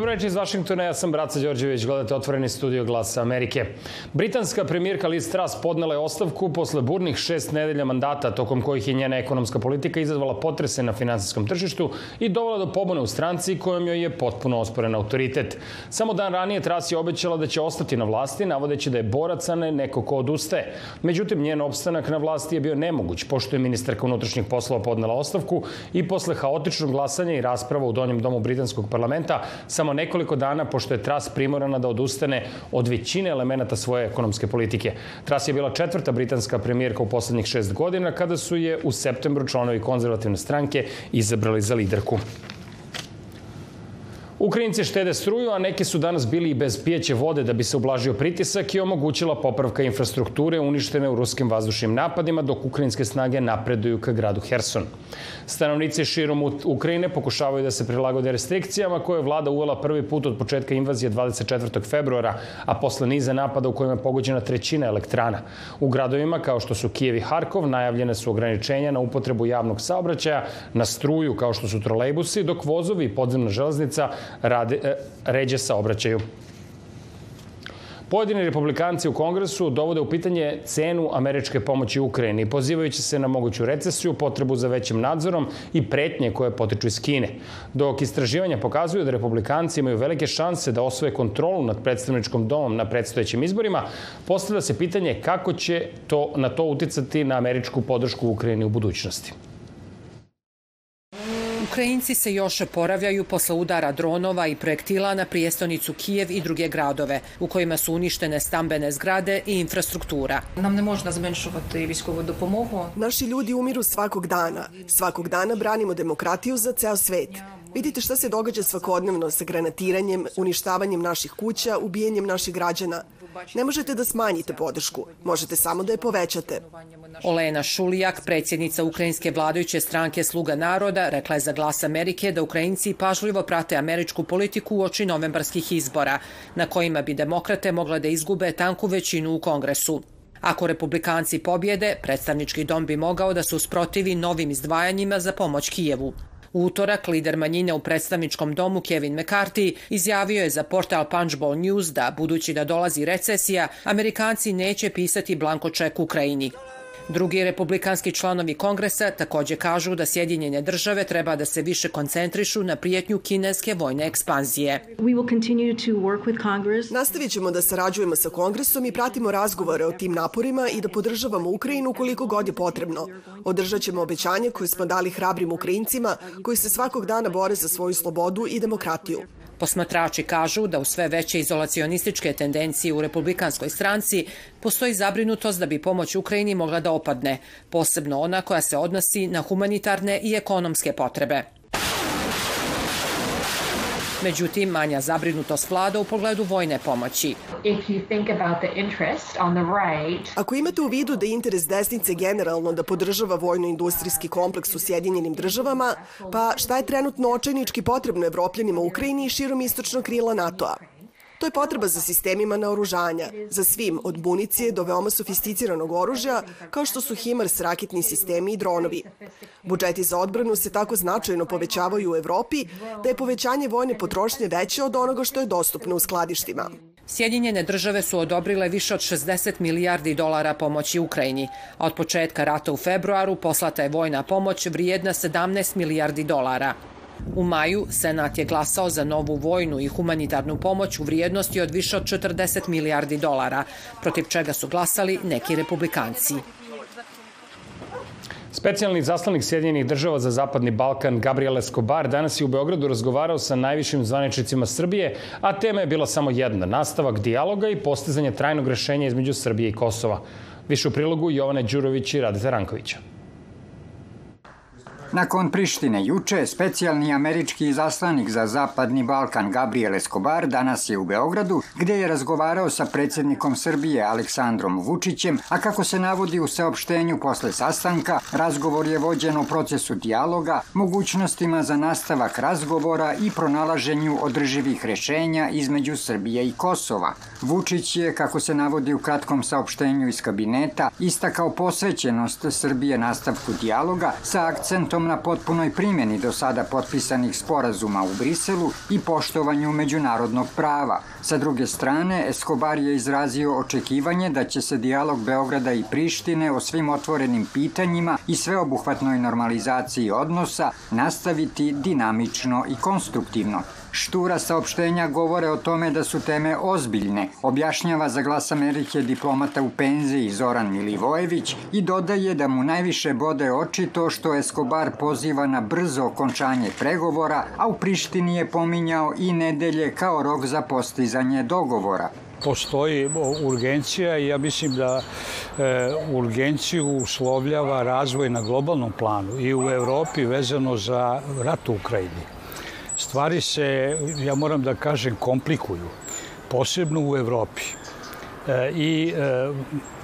Dobro večer iz Vašingtona, ja sam Braca Đorđević, gledate otvoreni studio Glasa Amerike. Britanska premijerka Liz Truss podnela je ostavku posle burnih šest nedelja mandata, tokom kojih je njena ekonomska politika izazvala potrese na finansijskom tržištu i dovela do pobune u stranci kojom joj je potpuno osporen autoritet. Samo dan ranije Truss je obećala da će ostati na vlasti, navodeći da je borac, a ne neko ko odustaje. Međutim, njen opstanak na vlasti je bio nemoguć, pošto je ministarka unutrašnjih poslova podnela ostavku i posle haotičnog glasanja i rasprava u Donjem domu Britanskog parlamenta, samo nekoliko dana pošto je Tras primorana da odustane od većine elemenata svoje ekonomske politike. Tras je bila četvrta britanska premijerka u poslednjih šest godina kada su je u septembru članovi konzervativne stranke izabrali za liderku. Ukrajinci štede struju, a neki su danas bili i bez pijeće vode da bi se ublažio pritisak i omogućila popravka infrastrukture uništene u ruskim vazdušnim napadima, dok ukrajinske snage napreduju ka gradu Herson. Stanovnici širom Ukrajine pokušavaju da se prilagode restrikcijama koje je vlada uvela prvi put od početka invazije 24. februara, a posle niza napada u kojima je pogođena trećina elektrana. U gradovima kao što su Kijev i Harkov najavljene su ograničenja na upotrebu javnog saobraćaja, na struju kao što su trolejbusi, dok vozovi i podzemna železnica rade, ređe saobraćaju. Pojedini republikanci u kongresu dovode u pitanje cenu američke pomoći Ukrajini, pozivajući se na moguću recesiju, potrebu za većim nadzorom i pretnje koje potiču iz Kine. Dok istraživanja pokazuju da republikanci imaju velike šanse da osvoje kontrolu nad predstavničkom domom na predstojećim izborima, postavlja se pitanje kako će to, na to uticati na američku podršku Ukrajini u budućnosti. Ukrajinci se još oporavljaju posle udara dronova i projektila na prijestonicu Kijev i druge gradove, u kojima su uništene stambene zgrade i infrastruktura. Nam ne možda zmenšувати військову допомогу. Naši ljudi umiru svakog dana. Svakog dana branimo demokratiju za ceo svet. Vidite šta se događa svakodnevno sa granatiranjem, uništavanjem naših kuća, ubijanjem naših građana. Ne možete da smanjite podršku, možete samo da je povećate. Olena Šulijak, predsjednica ukrajinske vladajuće stranke Sluga naroda, rekla je za glas Amerike da Ukrajinci pažljivo prate američku politiku u oči novembarskih izbora, na kojima bi demokrate mogle da izgube tanku većinu u kongresu. Ako republikanci pobjede, predstavnički dom bi mogao da se usprotivi novim izdvajanjima za pomoć Kijevu. Utorak lider manjine u predstavničkom domu Kevin McCarthy izjavio je za portal Punchbowl News da, budući da dolazi recesija, Amerikanci neće pisati blanko ček Ukrajini. Drugi republikanski članovi kongresa takođe kažu da Sjedinjene države treba da se više koncentrišu na prijetnju kineske vojne ekspanzije. Nastavit ćemo da sarađujemo sa kongresom i pratimo razgovore o tim naporima i da podržavamo Ukrajinu koliko god je potrebno. Održat ćemo obećanje koje smo dali hrabrim Ukrajincima koji se svakog dana bore za svoju slobodu i demokratiju. Posmatrači kažu da u sve veće izolacionističke tendencije u republikanskoj stranci postoji zabrinutost da bi pomoć Ukrajini mogla da opadne, posebno ona koja se odnosi na humanitarne i ekonomske potrebe. Međutim, manja zabrinutost vlada u pogledu vojne pomoći. Ako imate u vidu da je interes desnice generalno da podržava vojno-industrijski kompleks u Sjedinjenim državama, pa šta je trenutno očajnički potrebno evropljanima u Ukrajini i širom istočnog krila NATO-a? To je potreba za sistemima naoružanja, za svim, od municije do veoma sofisticiranog oružja, kao što su HIMARS raketni sistemi i dronovi. Budžeti za odbranu se tako značajno povećavaju u Evropi da je povećanje vojne potrošnje veće od onoga što je dostupno u skladištima. Sjedinjene države su odobrile više od 60 milijardi dolara pomoći Ukrajini, a od početka rata u februaru poslata je vojna pomoć vrijedna 17 milijardi dolara. U maju Senat je glasao za novu vojnu i humanitarnu pomoć u vrijednosti od više od 40 milijardi dolara, protiv čega su glasali neki republikanci. Specijalni zaslanik Sjedinjenih država za Zapadni Balkan Gabriel Escobar danas je u Beogradu razgovarao sa najvišim zvaničnicima Srbije, a tema je bila samo jedna, nastavak dijaloga i postizanje trajnog rešenja između Srbije i Kosova. Više u prilogu Jovane Đurović i Radeta Rankovića. Nakon Prištine juče, specijalni američki zaslanik za Zapadni Balkan Gabriel Escobar danas je u Beogradu, gde je razgovarao sa predsednikom Srbije Aleksandrom Vučićem, a kako se navodi u saopštenju posle sastanka, razgovor je vođen u procesu dijaloga, mogućnostima za nastavak razgovora i pronalaženju održivih rešenja između Srbije i Kosova. Vučić je, kako se navodi u kratkom saopštenju iz kabineta, istakao posvećenost Srbije nastavku dijaloga sa akcentom radom na potpunoj primjeni do sada potpisanih sporazuma u Briselu i poštovanju međunarodnog prava. Sa druge strane, Escobar je izrazio očekivanje da će se dijalog Beograda i Prištine o svim otvorenim pitanjima i sveobuhvatnoj normalizaciji odnosa nastaviti dinamično i konstruktivno. Štura saopštenja govore o tome da su teme ozbiljne, objašnjava za glas Amerike diplomata u penziji Zoran Milivojević i dodaje da mu najviše bode oči to što Escobar poziva na brzo okončanje pregovora, a u Prištini je pominjao i nedelje kao rok za postizanje dogovora. Postoji urgencija i ja mislim da e, urgenciju uslovljava razvoj na globalnom planu i u Evropi vezano za rat u Ukrajini stvari se, ja moram da kažem, komplikuju, posebno u Evropi. E, I e,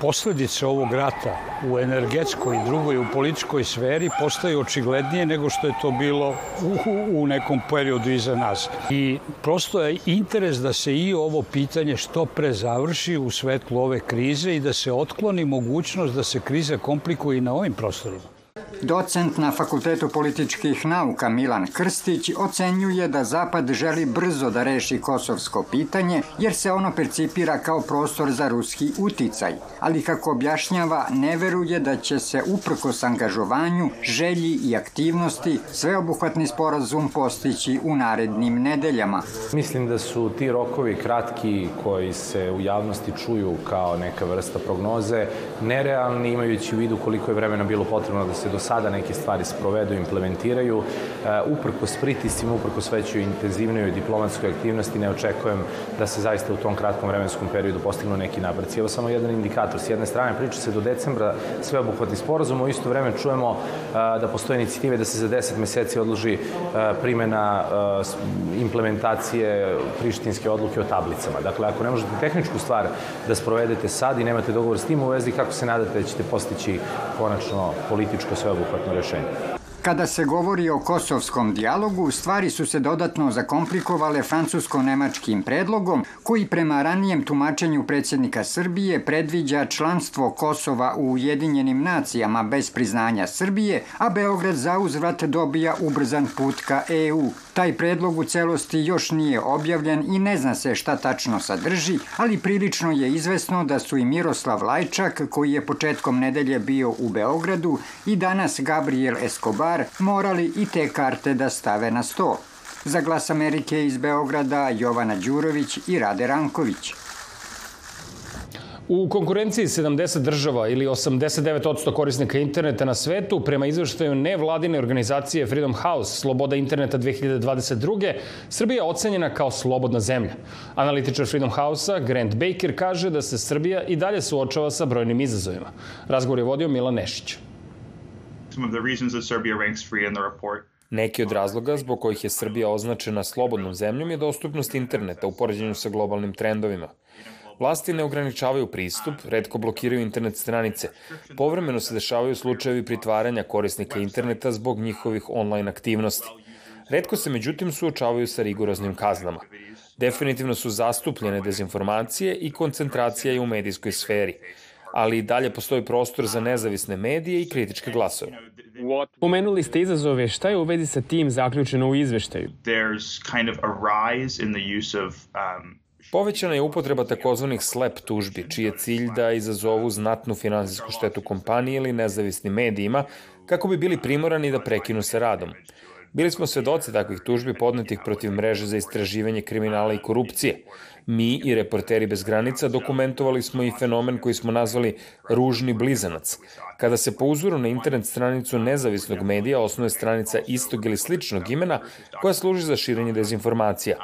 posledice ovog rata u energetskoj i drugoj, u političkoj sferi postaju očiglednije nego što je to bilo u, u nekom periodu iza nas. I prosto je interes da se i ovo pitanje što pre završi u svetlu ove krize i da se otkloni mogućnost da se kriza komplikuje i na ovim prostorima. Docent na Fakultetu političkih nauka Milan Krstić ocenjuje da Zapad želi brzo da reši kosovsko pitanje jer se ono percipira kao prostor za ruski uticaj, ali kako objašnjava ne veruje da će se uprkos angažovanju, želji i aktivnosti sveobuhvatni sporazum postići u narednim nedeljama. Mislim da su ti rokovi kratki koji se u javnosti čuju kao neka vrsta prognoze nerealni imajući u vidu koliko je vremena bilo potrebno da se do sada neke stvari sprovedu, implementiraju. Uh, s pritiscima, s većoj intenzivnoj diplomatskoj aktivnosti ne očekujem da se zaista u tom kratkom vremenskom periodu postignu neki nabraci. Evo samo jedan indikator. S jedne strane priča se do decembra sveobuhvatni sporazum, u isto vreme čujemo uh, da postoje inicijative da se za 10 meseci odloži uh, primjena implementacije prištinske odluke o tablicama. Dakle, ako ne možete tehničku stvar da sprovedete sad i nemate dogovor s tim u vezi, kako se nadate da ćete postići konačno političko sveobuhvatno rešenje. Kada se govori o kosovskom dijalogu, stvari su se dodatno zakomplikovale francusko-nemačkim predlogom, koji prema ranijem tumačenju predsjednika Srbije predviđa članstvo Kosova u Ujedinjenim nacijama bez priznanja Srbije, a Beograd za uzvrat dobija ubrzan put ka EU. Taj predlog u celosti još nije objavljen i ne zna se šta tačno sadrži, ali prilično je izvesno da su i Miroslav Lajčak, koji je početkom nedelje bio u Beogradu, i danas Gabriel Escobar morali i te karte da stave na sto. Za glas Amerike iz Beograda Jovana Đurović i Rade Ranković. U konkurenciji 70 država ili 89% korisnika interneta na svetu, prema izveštaju nevladine organizacije Freedom House Sloboda interneta 2022. Srbija je ocenjena kao slobodna zemlja. Analitičar Freedom House-a Grant Baker kaže da se Srbija i dalje suočava sa brojnim izazovima. Razgovor je vodio Milan Nešić. Neki od razloga zbog kojih je Srbija označena slobodnom zemljom je dostupnost interneta u poređenju sa globalnim trendovima. Vlasti ne ograničavaju pristup, redko blokiraju internet stranice. Povremeno se dešavaju slučajevi pritvaranja korisnika interneta zbog njihovih online aktivnosti. Redko se međutim suočavaju sa rigoroznim kaznama. Definitivno su zastupljene dezinformacije i koncentracija i u medijskoj sferi ali i dalje postoji prostor za nezavisne medije i kritičke glasove. Pomenuli ste izazove, šta je u vezi sa tim zaključeno u izveštaju? Povećana je upotreba takozvanih slep tužbi, čiji je cilj da izazovu znatnu finansijsku štetu kompaniji ili nezavisnim medijima, kako bi bili primorani da prekinu sa radom. Bili smo svedoci takvih tužbi podnetih protiv mreže za istraživanje kriminala i korupcije. Mi i reporteri bez granica dokumentovali smo i fenomen koji smo nazvali ružni blizanac, kada se po uzoru na internet stranicu nezavisnog medija osnuje stranica istog ili sličnog imena koja služi za širenje dezinformacija.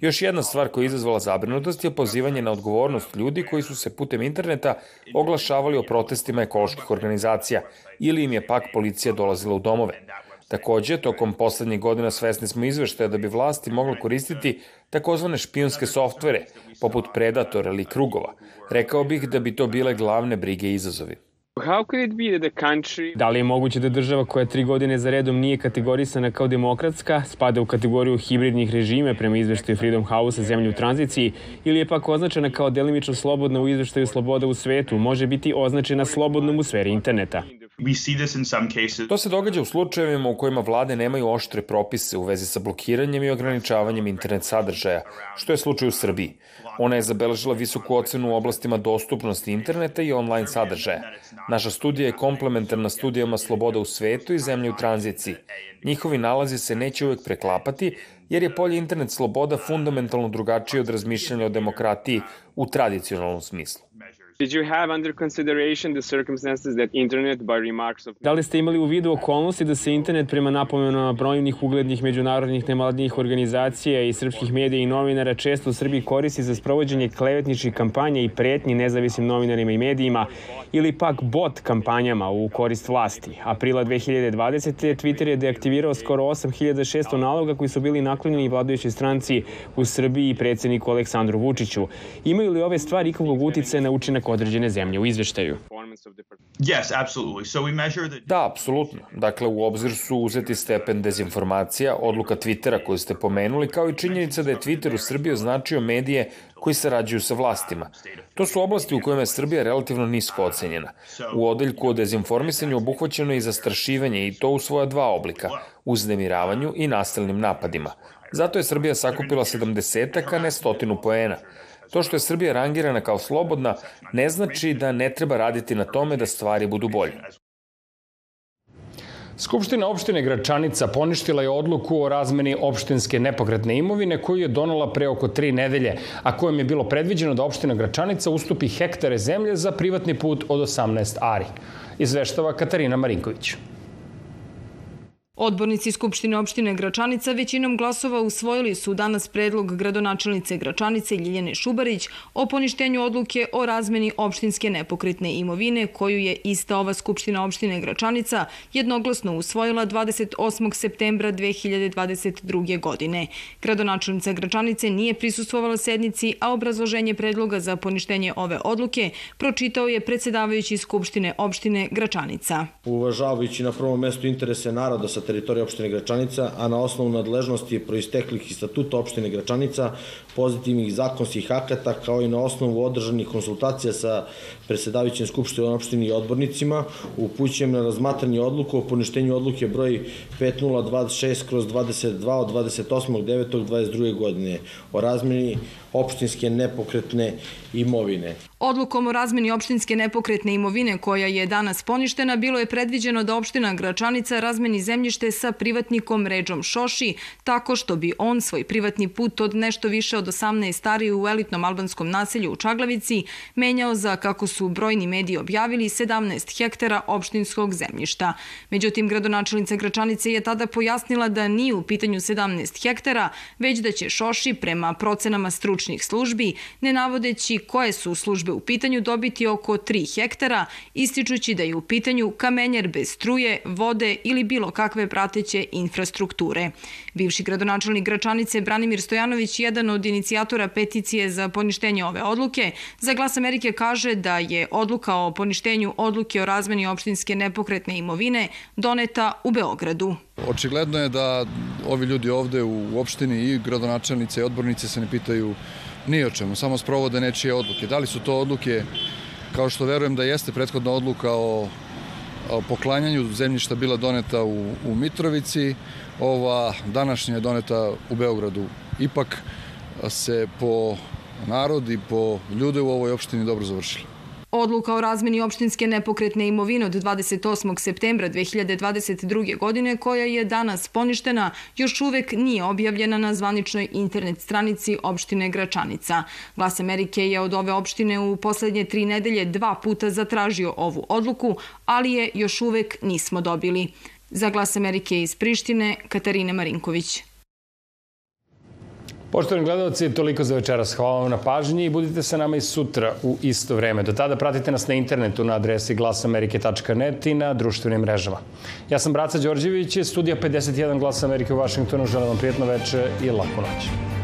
Još jedna stvar koja je izazvala zabrinutost je pozivanje na odgovornost ljudi koji su se putem interneta oglašavali o protestima ekoloških organizacija ili im je pak policija dolazila u domove. Takođe, tokom poslednjih godina svesni smo izveštaja da bi vlasti mogle koristiti takozvane špionske softvere, poput Predatora ili Krugova. Rekao bih da bi to bile glavne brige i izazovi. Da li je moguće da država koja tri godine za redom nije kategorisana kao demokratska, spada u kategoriju hibridnih režime prema izveštaju Freedom House-a zemlje u tranziciji, ili je pak označena kao delimično slobodna u izveštaju Sloboda u svetu, može biti označena slobodnom u sferi interneta? To se događa u slučajevima u kojima vlade nemaju oštre propise u vezi sa blokiranjem i ograničavanjem internet sadržaja, što je slučaj u Srbiji. Ona je zabeležila visoku ocenu u oblastima dostupnosti interneta i online sadržaja. Naša studija je komplementarna studijama sloboda u svetu i zemlje u tranziciji. Njihovi nalazi se neće uvek preklapati, jer je polje internet sloboda fundamentalno drugačije od razmišljanja o demokratiji u tradicionalnom smislu. Da li ste imali u vidu okolnosti da se internet prema napomenama brojnih uglednih međunarodnih nemladnih organizacija i srpskih medija i novinara često u Srbiji koristi za sprovođenje klevetničkih kampanja i pretnji nezavisnim novinarima i medijima ili pak bot kampanjama u korist vlasti. Aprila 2020. Twitter je deaktivirao skoro 8600 naloga koji su bili naklonjeni vladajućoj stranci u Srbiji i predsedniku Aleksandru Vučiću. Imaju li ove stvari ikakvog utice na učinak određene zemlje u izveštaju. Da, apsolutno. Dakle, u obzir su uzeti stepen dezinformacija, odluka Twittera koju ste pomenuli, kao i činjenica da je Twitter u Srbiji označio medije koji sarađuju sa vlastima. To su oblasti u kojima je Srbija relativno nisko ocenjena. U odeljku o dezinformisanju obuhvaćeno je i zastrašivanje i to u svoja dva oblika, uznemiravanju i nasilnim napadima. Zato je Srbija sakupila 70 a ne stotinu poena. To što je Srbija rangirana kao slobodna ne znači da ne treba raditi na tome da stvari budu bolje. Skupština opštine Gračanica poništila je odluku o razmeni opštinske nepokretne imovine koju je donala pre oko tri nedelje, a kojom je bilo predviđeno da opština Gračanica ustupi hektare zemlje za privatni put od 18 ari. Izveštava Katarina Marinković. Odbornici Skupštine opštine Gračanica većinom glasova usvojili su danas predlog gradonačelnice Gračanice Ljiljane Šubarić o poništenju odluke o razmeni opštinske nepokretne imovine koju je ista ova Skupština opštine Gračanica jednoglasno usvojila 28. septembra 2022. godine. Gradonačelnica Gračanice nije prisustvovala sednici, a obrazloženje predloga za poništenje ove odluke pročitao je predsedavajući Skupštine opštine Gračanica. Uvažavajući na prvom mestu interese naroda sa teritorije opštine Gračanica, a na osnovu nadležnosti proisteklih iz statuta opštine Gračanica, pozitivnih zakonskih akata, kao i na osnovu održanih konsultacija sa predsedavićem Skupštine opštine i odbornicima, upućujem na razmatranje odluku o poništenju odluke broj 5026 kroz 22 od 28.9.22. godine o razmeni opštinske nepokretne imovine. Odlukom o razmeni opštinske nepokretne imovine koja je danas poništena, bilo je predviđeno da opština Gračanica razmeni zemljište sa privatnikom Ređom Šoši, tako što bi on svoj privatni put od nešto više od 18 stari u elitnom albanskom naselju u Čaglavici menjao za, kako su brojni mediji objavili, 17 hektara opštinskog zemljišta. Međutim, gradonačelnica Gračanice je tada pojasnila da nije u pitanju 17 hektara, već da će Šoši prema procenama stručnih službi, ne navodeći koje su službe u pitanju, dobiti oko 3 hektara, ističući da je u pitanju kamenjer bez struje, vode ili bilo kakve prateće infrastrukture. Bivši gradonačelnik Gračanice Branimir Stojanović, jedan od inicijatora peticije za poništenje ove odluke, za glas Amerike kaže da je odluka o poništenju odluke o razmeni opštinske nepokretne imovine doneta u Beogradu. Očigledno je da ovi ljudi ovde u opštini i gradonačelnice i odbornice se ne pitaju ni o čemu, samo sprovode nečije odluke. Da li su to odluke, kao što verujem da jeste prethodna odluka o, poklanjanju zemljišta bila doneta u, u Mitrovici, ova današnja je doneta u Beogradu. Ipak se po narod i po ljude u ovoj opštini dobro završila. Odluka o razmeni opštinske nepokretne imovine od 28. septembra 2022. godine, koja je danas poništena, još uvek nije objavljena na zvaničnoj internet stranici opštine Gračanica. Glas Amerike je od ove opštine u poslednje tri nedelje dva puta zatražio ovu odluku, ali je još uvek nismo dobili. Za Glas Amerike iz Prištine, Katarina Marinković. Poštovani gledalci, toliko za večeras. Hvala vam na pažnji i budite sa nama i sutra u isto vreme. Do tada pratite nas na internetu na adresi glasamerike.net i na društvenim mrežama. Ja sam Braca Đorđević, studija 51 Glas Amerike u Vašingtonu. Želim vam prijetno veče i laku noć.